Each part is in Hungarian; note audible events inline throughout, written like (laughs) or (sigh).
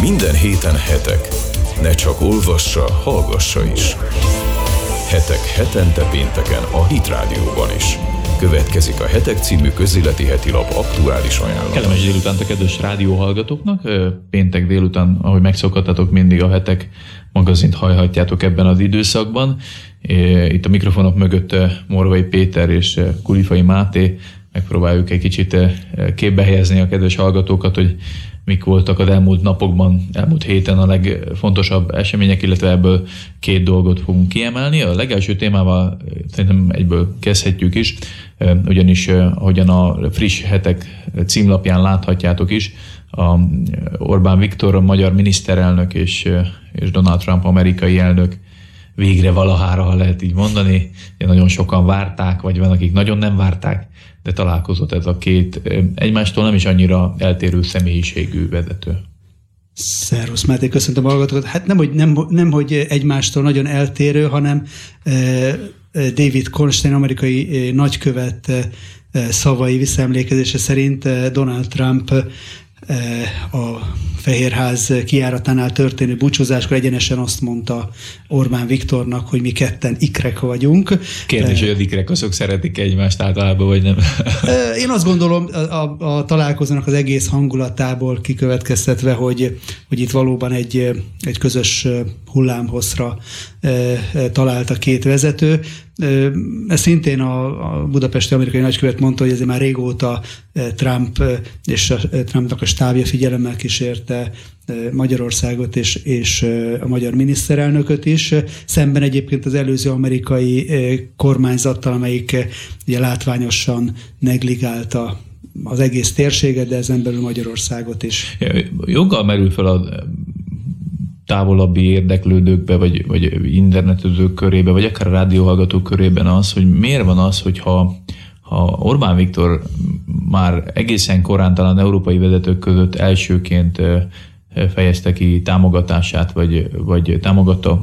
Minden héten hetek. Ne csak olvassa, hallgassa is. Hetek hetente pénteken a Hit Rádióban is. Következik a Hetek című közéleti heti lap aktuális ajánlata. Kellemes délután a kedves rádióhallgatóknak. Péntek délután, ahogy megszokottatok, mindig a Hetek magazint hallhatjátok ebben az időszakban. Itt a mikrofonok mögött Morvai Péter és Kulifai Máté megpróbáljuk egy kicsit képbe helyezni a kedves hallgatókat, hogy mik voltak az elmúlt napokban, elmúlt héten a legfontosabb események, illetve ebből két dolgot fogunk kiemelni. A legelső témával szerintem egyből kezdhetjük is, ugyanis ahogyan a friss hetek címlapján láthatjátok is, a Orbán Viktor, a magyar miniszterelnök és, és Donald Trump amerikai elnök végre valahára, ha lehet így mondani. Nagyon sokan várták, vagy van, akik nagyon nem várták, de találkozott ez a két egymástól nem is annyira eltérő személyiségű vezető. Szervusz, Máté, köszöntöm a hallgatókat. Hát nem hogy, nem, nem, hogy egymástól nagyon eltérő, hanem David Kornstein, amerikai nagykövet szavai visszaemlékezése szerint Donald Trump a Fehérház kiáratánál történő búcsúzáskor egyenesen azt mondta Orbán Viktornak, hogy mi ketten ikrek vagyunk. Kérdés, hogy az ikrek azok szeretik egymást általában, vagy nem? (laughs) Én azt gondolom a, a, a találkozónak az egész hangulatából kikövetkeztetve, hogy, hogy itt valóban egy, egy közös hullámhosszra talált a két vezető. Ez szintén a, a budapesti amerikai nagykövet mondta, hogy ezért már régóta Trump és a Trumpnak a stábja figyelemmel kísérte Magyarországot és, és a magyar miniszterelnököt is, szemben egyébként az előző amerikai kormányzattal, amelyik ugye látványosan negligálta az egész térséget, de ezen belül Magyarországot is. Joggal merül fel a távolabbi érdeklődőkbe, vagy, vagy internetezők körébe, vagy akár a rádióhallgatók körében az, hogy miért van az, hogyha ha Orbán Viktor már egészen korán talán európai vezetők között elsőként fejezte ki támogatását, vagy, vagy támogatta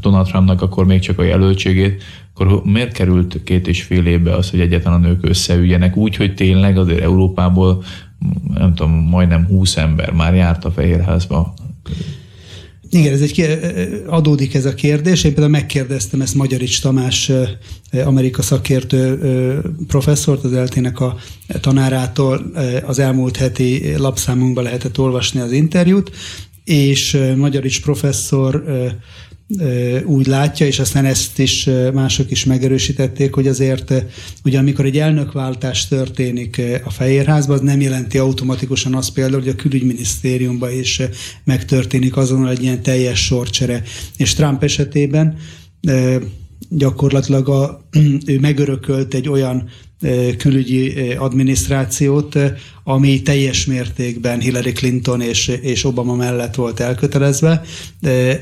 Donald Trumpnak akkor még csak a jelöltségét, akkor miért került két és fél évbe az, hogy egyetlen a nők összeüljenek? Úgy, hogy tényleg azért Európából nem tudom, majdnem 20 ember már járt a Fehérházba igen, ez egy, adódik ez a kérdés. Én például megkérdeztem ezt Magyarics Tamás, Amerika szakértő professzort, az eltének a tanárától az elmúlt heti lapszámunkban lehetett olvasni az interjút, és Magyarics professzor úgy látja, és aztán ezt is mások is megerősítették, hogy azért ugye amikor egy elnökváltás történik a Fehérházban, az nem jelenti automatikusan azt például, hogy a külügyminisztériumban is megtörténik azonnal egy ilyen teljes sorcsere. És Trump esetében gyakorlatilag a, (clears throat) ő megörökölt egy olyan külügyi adminisztrációt, ami teljes mértékben Hillary Clinton és, és Obama mellett volt elkötelezve.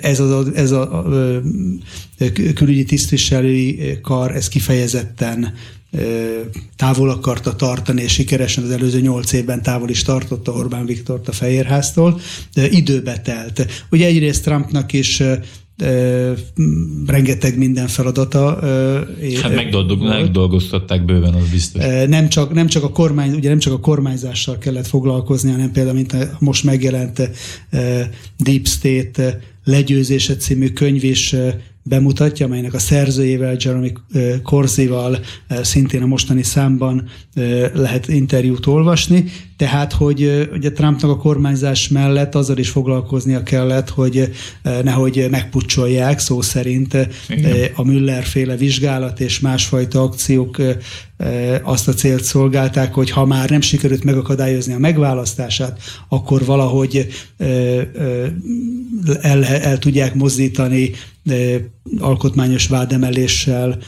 Ez a, ez a külügyi tisztviselői kar, ez kifejezetten távol akarta tartani, és sikeresen az előző nyolc évben távol is tartotta Orbán Viktort a Fehérháztól. Időbe telt. Ugye egyrészt Trumpnak is rengeteg minden feladata. Hát megdolgoztatták, megdolgoztatták bőven, az biztos. Nem csak, nem csak a kormány, ugye nem csak a kormányzással kellett foglalkozni, hanem például, mint a most megjelent Deep State legyőzése című könyv is bemutatja, amelynek a szerzőjével, Jeremy Corzival szintén a mostani számban lehet interjút olvasni, tehát, hogy ugye Trumpnak a kormányzás mellett azzal is foglalkoznia kellett, hogy nehogy megpucsolják szó szerint Igen. a Müller féle vizsgálat és másfajta akciók azt a célt szolgálták, hogy ha már nem sikerült megakadályozni a megválasztását, akkor valahogy el, el tudják mozdítani alkotmányos vádemeléssel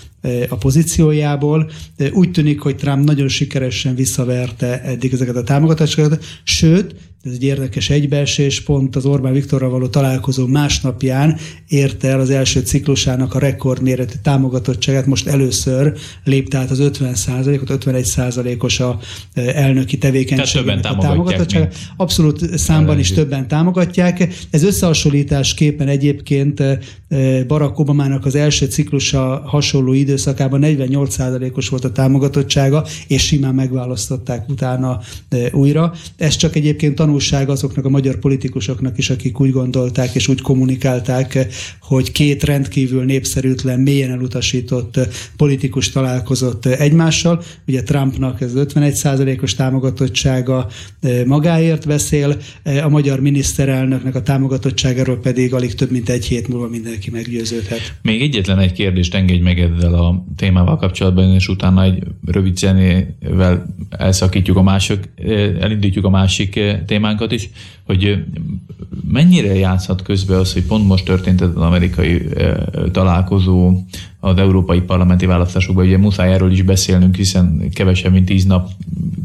a pozíciójából. Úgy tűnik, hogy Trump nagyon sikeresen visszaverte eddig ezeket a támogatásokat, sőt, ez egy érdekes egybeesés, pont az Orbán Viktorral való találkozó másnapján érte el az első ciklusának a rekordméretű támogatottságát, most először lépte át az 50% ot 51 százalékos a elnöki tevékenységnek a támogatottsága. Abszolút számban is többen támogatják. Ez összehasonlításképpen egyébként Barack Obamának az első ciklusa hasonló időszakában 48 százalékos volt a támogatottsága, és simán megválasztották utána újra. Ez csak egyébként tanulság azoknak a magyar politikusoknak is, akik úgy gondolták és úgy kommunikálták, hogy két rendkívül népszerűtlen, mélyen elutasított politikus találkozott egymással. Ugye Trumpnak ez 51%-os támogatottsága magáért beszél, a magyar miniszterelnöknek a támogatottságáról pedig alig több mint egy hét múlva mindenki meggyőződhet. Még egyetlen egy kérdést engedj meg ezzel a témával kapcsolatban, és utána egy rövid zenével elszakítjuk a másik, elindítjuk a másik témánkat is, hogy mennyire játszhat közbe az, hogy pont most történt az amerikai találkozó az európai parlamenti választásokban. Ugye muszáj erről is beszélnünk, hiszen kevesebb, mint tíz nap,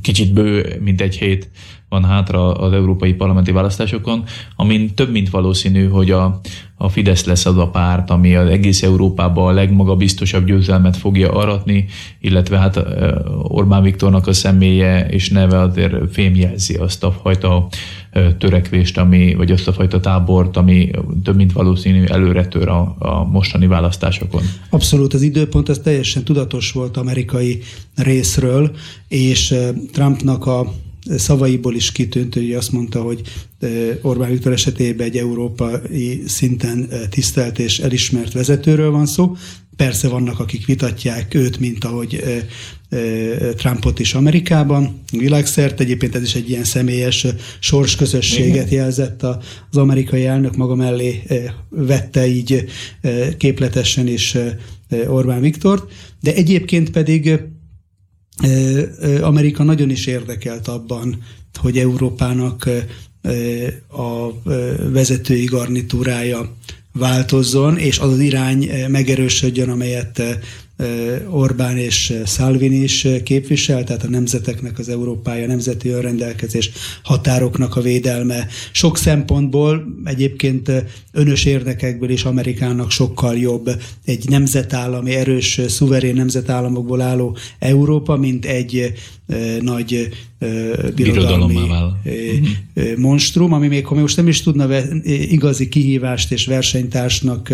kicsit bő, mint egy hét van hátra az európai parlamenti választásokon, amin több mint valószínű, hogy a, a Fidesz lesz az a párt, ami az egész Európában a legmagabiztosabb győzelmet fogja aratni, illetve hát Orbán Viktornak a személye és neve azért fémjelzi azt a fajta törekvést, ami, vagy azt a fajta tábort, ami több mint valószínű előretör a, a mostani választásokon. Abszolút, az időpont ez teljesen tudatos volt amerikai részről, és Trumpnak a szavaiból is kitűnt, hogy azt mondta, hogy Orbán Viktor esetében egy európai szinten tisztelt és elismert vezetőről van szó. Persze vannak, akik vitatják őt, mint ahogy Trumpot is Amerikában, világszerte. Egyébként ez is egy ilyen személyes sorsközösséget jelzett az amerikai elnök maga mellé vette így képletesen is Orbán Viktort, de egyébként pedig Amerika nagyon is érdekelt abban, hogy Európának a vezetői garnitúrája változzon, és az az irány megerősödjön, amelyet Orbán és Salvini is képvisel, tehát a nemzeteknek az Európája, nemzeti önrendelkezés, határoknak a védelme. Sok szempontból egyébként önös érdekekből is Amerikának sokkal jobb egy nemzetállami, erős, szuverén nemzetállamokból álló Európa, mint egy nagy birodalmi mhm. monstrum, ami még ha most nem is tudna igazi kihívást és versenytársnak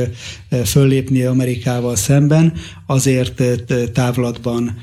föllépni Amerikával szemben, azért távlatban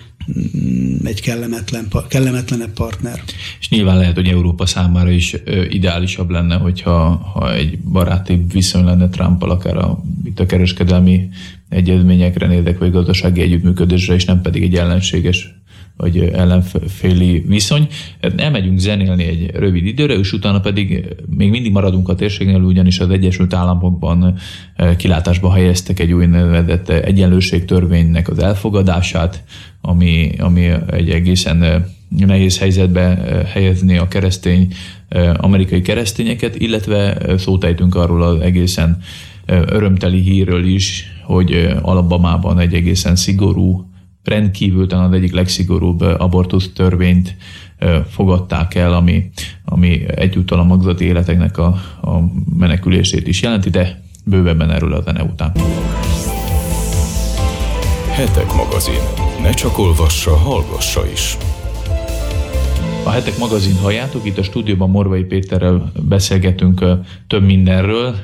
mm, egy kellemetlen, kellemetlenebb partner. És nyilván lehet, hogy Európa számára is ideálisabb lenne, hogyha ha egy baráti viszony lenne trump akár a, itt a kereskedelmi egyezményekre nézek, vagy gazdasági együttműködésre, és nem pedig egy ellenséges vagy ellenféli viszony. Elmegyünk zenélni egy rövid időre, és utána pedig még mindig maradunk a térségnél, ugyanis az Egyesült Államokban eh, kilátásba helyeztek egy úgynevezett egyenlőségtörvénynek az elfogadását, ami, ami egy egészen eh, nehéz helyzetbe eh, helyezni a keresztény, amerikai keresztényeket, illetve szótejtünk arról az egészen örömteli hírről is, hogy Alabamában egy egészen szigorú rendkívül talán az egyik legszigorúbb abortusz törvényt fogadták el, ami, ami egyúttal a magzati életeknek a, a menekülését is jelenti, de bővebben erről a zene után. Hetek magazin. Ne csak olvassa, hallgassa is. A Hetek magazin halljátok, itt a stúdióban Morvai Péterrel beszélgetünk több mindenről.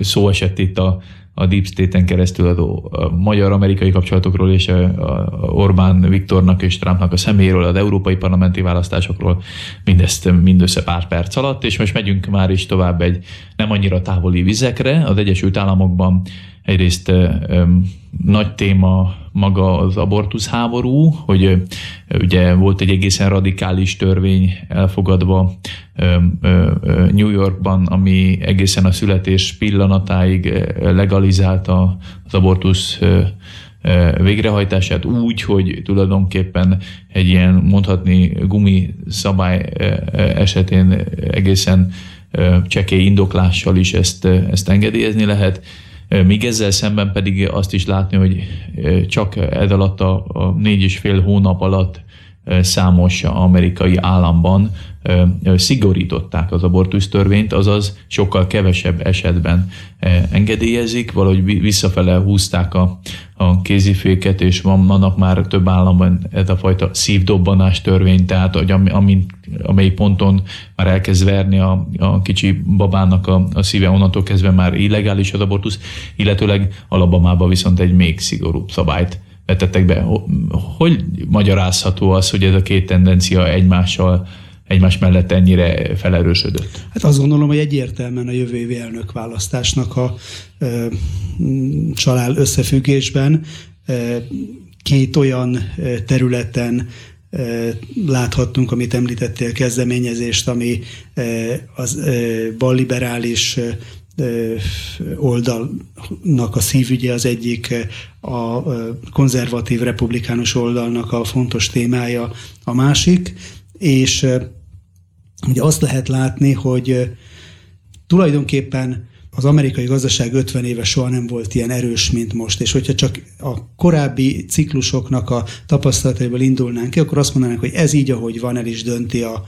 Szó esett itt a a Deep State-en keresztül adó magyar-amerikai kapcsolatokról és a Orbán Viktornak és Trumpnak a személyéről, az európai parlamenti választásokról, mindezt mindössze pár perc alatt, és most megyünk már is tovább egy nem annyira távoli vizekre. Az Egyesült Államokban egyrészt nagy téma maga az abortusz háború, hogy ugye volt egy egészen radikális törvény elfogadva New Yorkban, ami egészen a születés pillanatáig legalizálta az abortusz végrehajtását úgy, hogy tulajdonképpen egy ilyen mondhatni gumi szabály esetén egészen csekély indoklással is ezt, ezt engedélyezni lehet. Míg ezzel szemben pedig azt is látni, hogy csak ez alatt a négy és fél hónap alatt számos amerikai államban szigorították az abortusz törvényt, azaz sokkal kevesebb esetben engedélyezik, valahogy visszafele húzták a, a kéziféket, és van, vannak már több államban ez a fajta szívdobbanás törvény, tehát hogy amin, amely ponton már elkezd verni a, a kicsi babának a, a szíve, onnantól kezdve már illegális az abortusz, illetőleg Alabamában viszont egy még szigorúbb szabályt vetettek be. Hogy magyarázható az, hogy ez a két tendencia egymással egymás mellett ennyire felerősödött? Hát azt gondolom, hogy egyértelműen a jövő évi elnökválasztásnak a e, csalál összefüggésben e, két olyan területen láthattunk, amit említettél, kezdeményezést, ami az balliberális oldalnak a szívügye az egyik, a konzervatív republikánus oldalnak a fontos témája a másik, és ugye azt lehet látni, hogy tulajdonképpen az amerikai gazdaság 50 éve soha nem volt ilyen erős, mint most, és hogyha csak a korábbi ciklusoknak a tapasztalataiból indulnánk ki, akkor azt mondanánk, hogy ez így, ahogy van, el is dönti a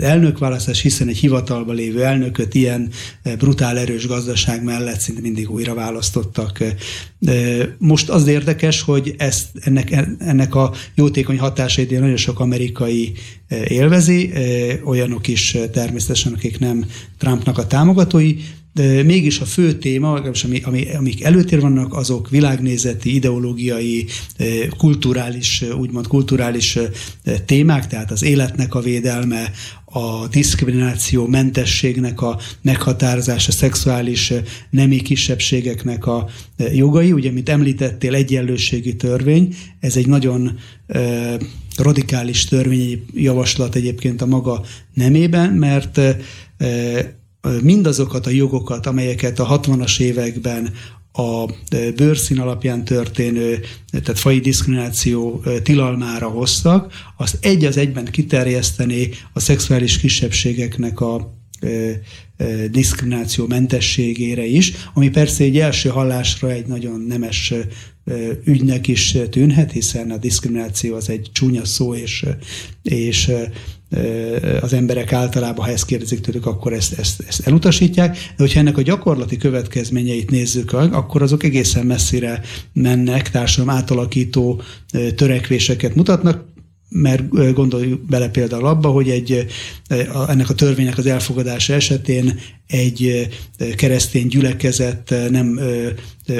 elnökválasztás, hiszen egy hivatalba lévő elnököt ilyen eh, brutál erős gazdaság mellett szinte mindig újra választottak. Most az érdekes, hogy ezt, ennek, ennek a jótékony hatásait nagyon sok amerikai eh, élvezi, eh, olyanok is természetesen, akik nem Trumpnak a támogatói, de mégis a fő téma, ami, ami, amik előtér vannak, azok világnézeti, ideológiai, eh, kulturális, úgymond kulturális eh, témák, tehát az életnek a védelme, a diszkrimináció mentességnek a meghatározása, szexuális eh, nemi kisebbségeknek a jogai. Ugye, mint említettél, egyenlőségi törvény, ez egy nagyon radikális törvény javaslat egyébként a maga nemében, mert mindazokat a jogokat, amelyeket a 60-as években a bőrszín alapján történő, tehát fai diszkrimináció tilalmára hoztak, azt egy az egyben kiterjeszteni a szexuális kisebbségeknek a diszkrimináció mentességére is, ami persze egy első hallásra egy nagyon nemes ügynek is tűnhet, hiszen a diszkrimináció az egy csúnya szó, és, és az emberek általában, ha ezt kérdezik tőlük, akkor ezt, ezt, ezt elutasítják, de hogyha ennek a gyakorlati következményeit nézzük, akkor azok egészen messzire mennek, társadalom átalakító törekvéseket mutatnak, mert gondolj bele például abba, hogy egy, ennek a törvénynek az elfogadása esetén egy keresztény gyülekezet nem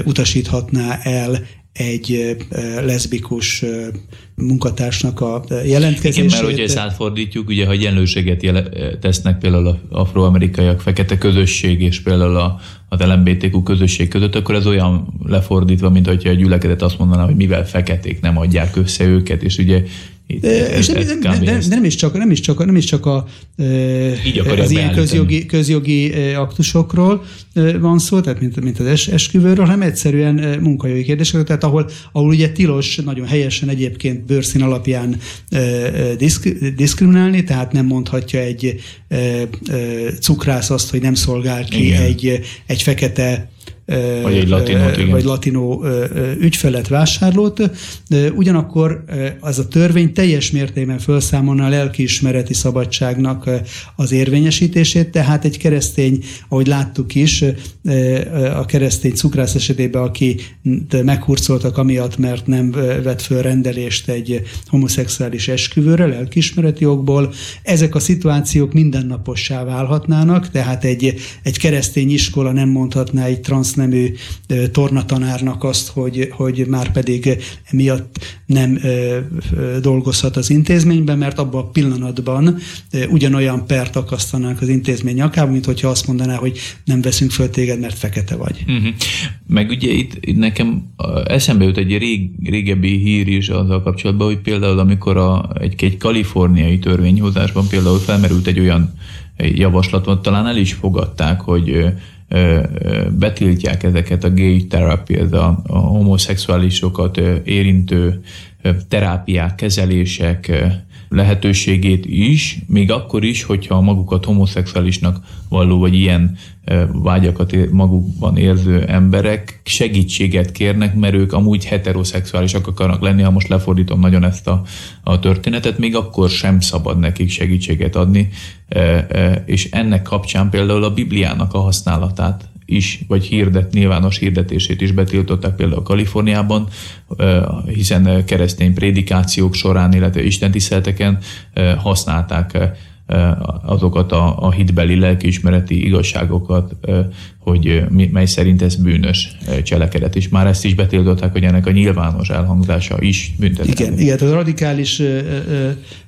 utasíthatná el egy leszbikus munkatársnak a jelentkezését. Igen, mert hogyha ezt átfordítjuk, ugye, ha egyenlőséget jele, tesznek például az afroamerikaiak, fekete közösség és például a, az LMBTQ közösség között, akkor ez olyan lefordítva, mint hogyha a gyülekezet azt mondaná, hogy mivel feketék nem adják össze őket, és ugye és nem, nem, nem, nem, nem, is csak, nem is csak, nem is csak a, az ilyen közjogi, közjogi aktusokról van szó, tehát mint, mint az es, esküvőről, hanem egyszerűen munkajogi kérdésekről, tehát ahol, ahol ugye tilos nagyon helyesen egyébként bőrszín alapján diszk, diszkriminálni, tehát nem mondhatja egy cukrász azt, hogy nem szolgál ki Igen. egy, egy fekete vagy egy latinót, igen. vagy latinó ügyfelet, vásárlót. Ugyanakkor az a törvény teljes mértékben felszámolna a lelkiismereti szabadságnak az érvényesítését, tehát egy keresztény, ahogy láttuk is, a keresztény cukrász esetében, aki meghurcoltak amiatt, mert nem vett föl rendelést egy homoszexuális esküvőre, lelkiismereti jogból, ezek a szituációk mindennapossá válhatnának, tehát egy, egy keresztény iskola nem mondhatná egy transz nemű tornatanárnak azt, hogy, hogy már pedig miatt nem dolgozhat az intézményben, mert abban a pillanatban ugyanolyan pert akasztanák az intézmény nyakába, mint hogyha azt mondaná, hogy nem veszünk föl téged, mert fekete vagy. Uh-huh. Meg ugye itt nekem eszembe jut egy rég, régebbi hír is azzal kapcsolatban, hogy például amikor a, egy, egy kaliforniai törvényhozásban például felmerült egy olyan javaslatot, talán el is fogadták, hogy betiltják ezeket a gay therapy, ez a, a homoszexuálisokat érintő terápiák, kezelések lehetőségét is, még akkor is, hogyha magukat homoszexuálisnak valló, vagy ilyen vágyakat magukban érző emberek segítséget kérnek, mert ők amúgy heteroszexuálisak akarnak lenni, ha most lefordítom nagyon ezt a, a történetet, még akkor sem szabad nekik segítséget adni, és ennek kapcsán például a Bibliának a használatát is, vagy hirdet, nyilvános hirdetését is betiltották például Kaliforniában, hiszen keresztény prédikációk során, illetve istentiszteleteken használták azokat a, a hitbeli lelkiismereti igazságokat, hogy mely szerint ez bűnös cselekedet, és már ezt is betiltották, hogy ennek a nyilvános elhangzása is büntethető. Igen, igen, a radikális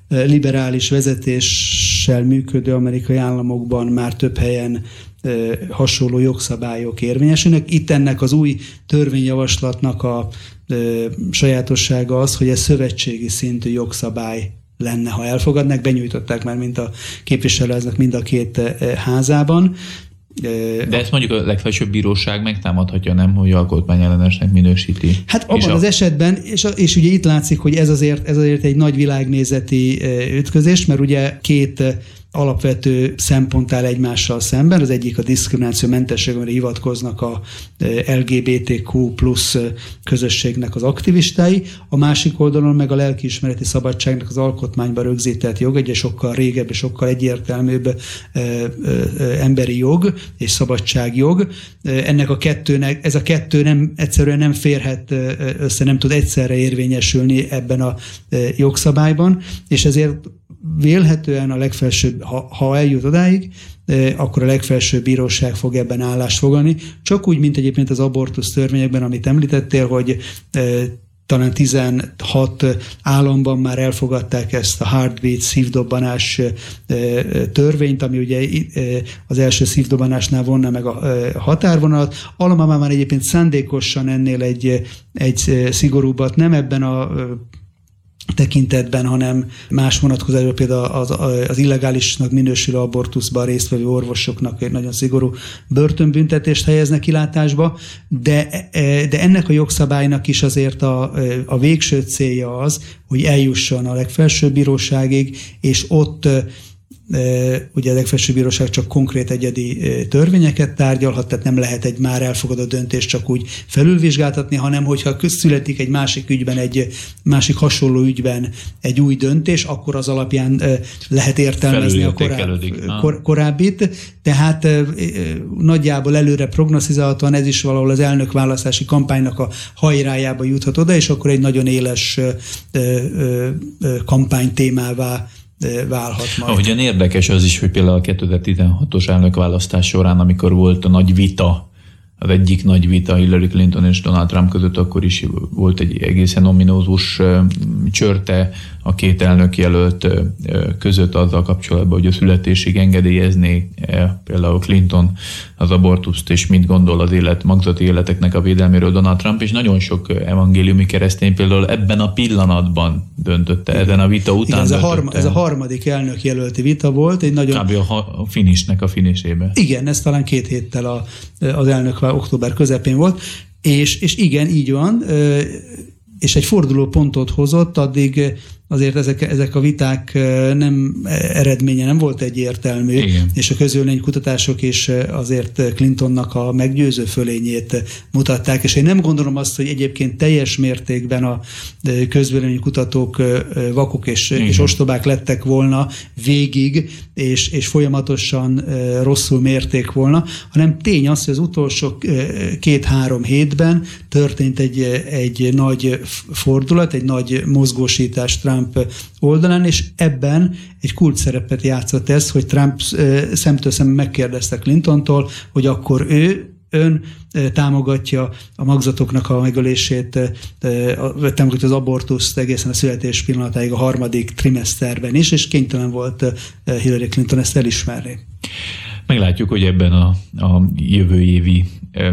liberális vezetés vezetéssel működő amerikai államokban már több helyen hasonló jogszabályok érvényesülnek. Itt ennek az új törvényjavaslatnak a sajátossága az, hogy ez szövetségi szintű jogszabály lenne, ha elfogadnak. Benyújtották már mind a képviselőháznak mind a két házában. De ezt mondjuk a legfelsőbb bíróság megtámadhatja, nem, hogy alkotmányellenesnek minősíti. Hát abban és az a... esetben, és, és ugye itt látszik, hogy ez azért, ez azért egy nagy világnézeti ütközés, mert ugye két alapvető szempont áll egymással szemben. Az egyik a mentesség, amire hivatkoznak a e, LGBTQ plusz e, közösségnek az aktivistái, a másik oldalon meg a lelkiismereti szabadságnak az alkotmányban rögzített jog, egy sokkal régebb és sokkal egyértelműbb e, emberi jog és szabadságjog. Ennek a kettőnek, ez a kettő nem, egyszerűen nem férhet össze, nem tud egyszerre érvényesülni ebben a jogszabályban, és ezért vélhetően a legfelsőbb, ha, ha eljut odáig, akkor a legfelsőbb bíróság fog ebben állást fogalni. Csak úgy, mint egyébként az abortusz törvényekben, amit említettél, hogy talán 16 államban már elfogadták ezt a heartbeat szívdobbanás törvényt, ami ugye az első szívdobbanásnál vonna meg a határvonalat. Alma már egyébként szándékosan ennél egy, egy szigorúbbat nem ebben a tekintetben, hanem más vonatkozásban például az, az illegálisnak minősülő abortuszban résztvevő orvosoknak egy nagyon szigorú börtönbüntetést helyeznek kilátásba, de, de ennek a jogszabálynak is azért a, a végső célja az, hogy eljusson a legfelsőbb bíróságig, és ott ugye a legfelsőbb bíróság csak konkrét egyedi törvényeket tárgyalhat, tehát nem lehet egy már elfogadott döntést csak úgy felülvizsgáltatni, hanem hogyha születik egy másik ügyben, egy másik hasonló ügyben egy új döntés, akkor az alapján lehet értelmezni a koráb, kor, korábbit. Tehát nagyjából előre prognosztizálhatóan ez is valahol az elnök választási kampánynak a hajrájába juthat oda, és akkor egy nagyon éles kampány témává válhat majd. Ahogyan érdekes az is, hogy például a 2016-os elnökválasztás során, amikor volt a nagy vita az egyik nagy vita Hillary Clinton és Donald Trump között akkor is volt egy egészen ominózus csörte a két elnök jelölt között azzal kapcsolatban, hogy a születésig engedélyezné például Clinton az abortuszt, és mit gondol az élet, magzati életeknek a védelméről Donald Trump, és nagyon sok evangéliumi keresztény például ebben a pillanatban döntötte, ezen a vita után Igen, ez, a harma, ez a harmadik elnök jelölti vita volt, egy nagyon... Kb. a finisnek a finisébe. Igen, ez talán két héttel a, az elnök október közepén volt, és, és igen, így van, és egy forduló pontot hozott, addig azért ezek, ezek a viták nem eredménye nem volt egyértelmű, Igen. és a kutatások is azért Clintonnak a meggyőző fölényét mutatták, és én nem gondolom azt, hogy egyébként teljes mértékben a kutatók vakok és, és ostobák lettek volna végig, és, és folyamatosan rosszul mérték volna, hanem tény az, hogy az utolsó két-három hétben történt egy, egy nagy fordulat, egy nagy mozgósítás Trump Trump oldalán, és ebben egy kult szerepet játszott ez, hogy Trump szemtől szemben megkérdezte Clintontól, hogy akkor ő ön támogatja a magzatoknak a megölését, támogatja az abortuszt egészen a születés pillanatáig a harmadik trimeszterben is, és kénytelen volt Hillary Clinton ezt elismerni. Meglátjuk, hogy ebben a, a jövő évi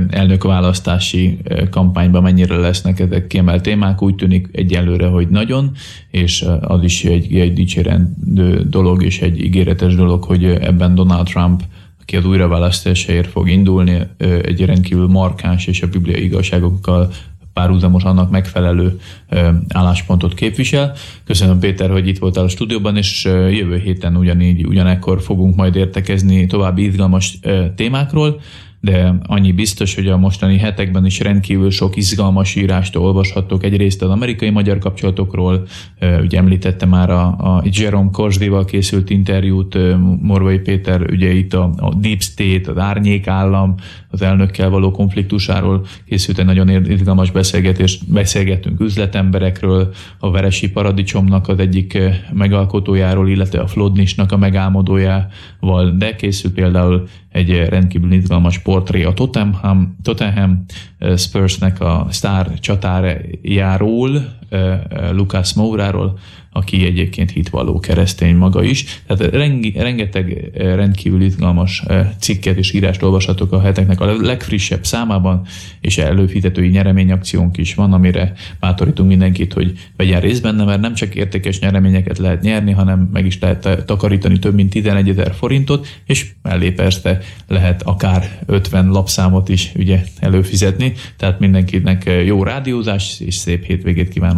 elnökválasztási kampányban mennyire lesznek ezek kiemelt témák. Úgy tűnik egyelőre, hogy nagyon, és az is egy, egy dicsérendő dolog és egy ígéretes dolog, hogy ebben Donald Trump aki az újraválasztásáért fog indulni, egy rendkívül markáns és a bibliai igazságokkal párhuzamos annak megfelelő álláspontot képvisel. Köszönöm Péter, hogy itt voltál a stúdióban, és jövő héten ugyanígy, ugyanekkor fogunk majd értekezni további izgalmas témákról de annyi biztos, hogy a mostani hetekben is rendkívül sok izgalmas írást olvashattok. Egyrészt az amerikai-magyar kapcsolatokról, ugye említette már a, a Jerome Korsdival készült interjút, Morvai Péter ugye itt a, a Deep State, az árnyék állam, az elnökkel való konfliktusáról készült egy nagyon izgalmas beszélgetés. Beszélgettünk üzletemberekről, a Veresi Paradicsomnak az egyik megalkotójáról, illetve a Flodnisnak a megálmodójával, de készült például egy rendkívül izgalmas portré a Tottenham, Tottenham Spursnek a sztár csatárjáról, Lukász Mouráról, aki egyébként hitvalló keresztény maga is. Tehát rengeteg rendkívül izgalmas cikket és írást olvashatok a heteknek a legfrissebb számában, és előfizetői nyereményakciónk is van, amire bátorítunk mindenkit, hogy vegyen részt benne, mert nem csak értékes nyereményeket lehet nyerni, hanem meg is lehet takarítani több mint 11 ezer forintot, és mellé persze lehet akár 50 lapszámot is ugye előfizetni, tehát mindenkinek jó rádiózás és szép hétvégét kívánok!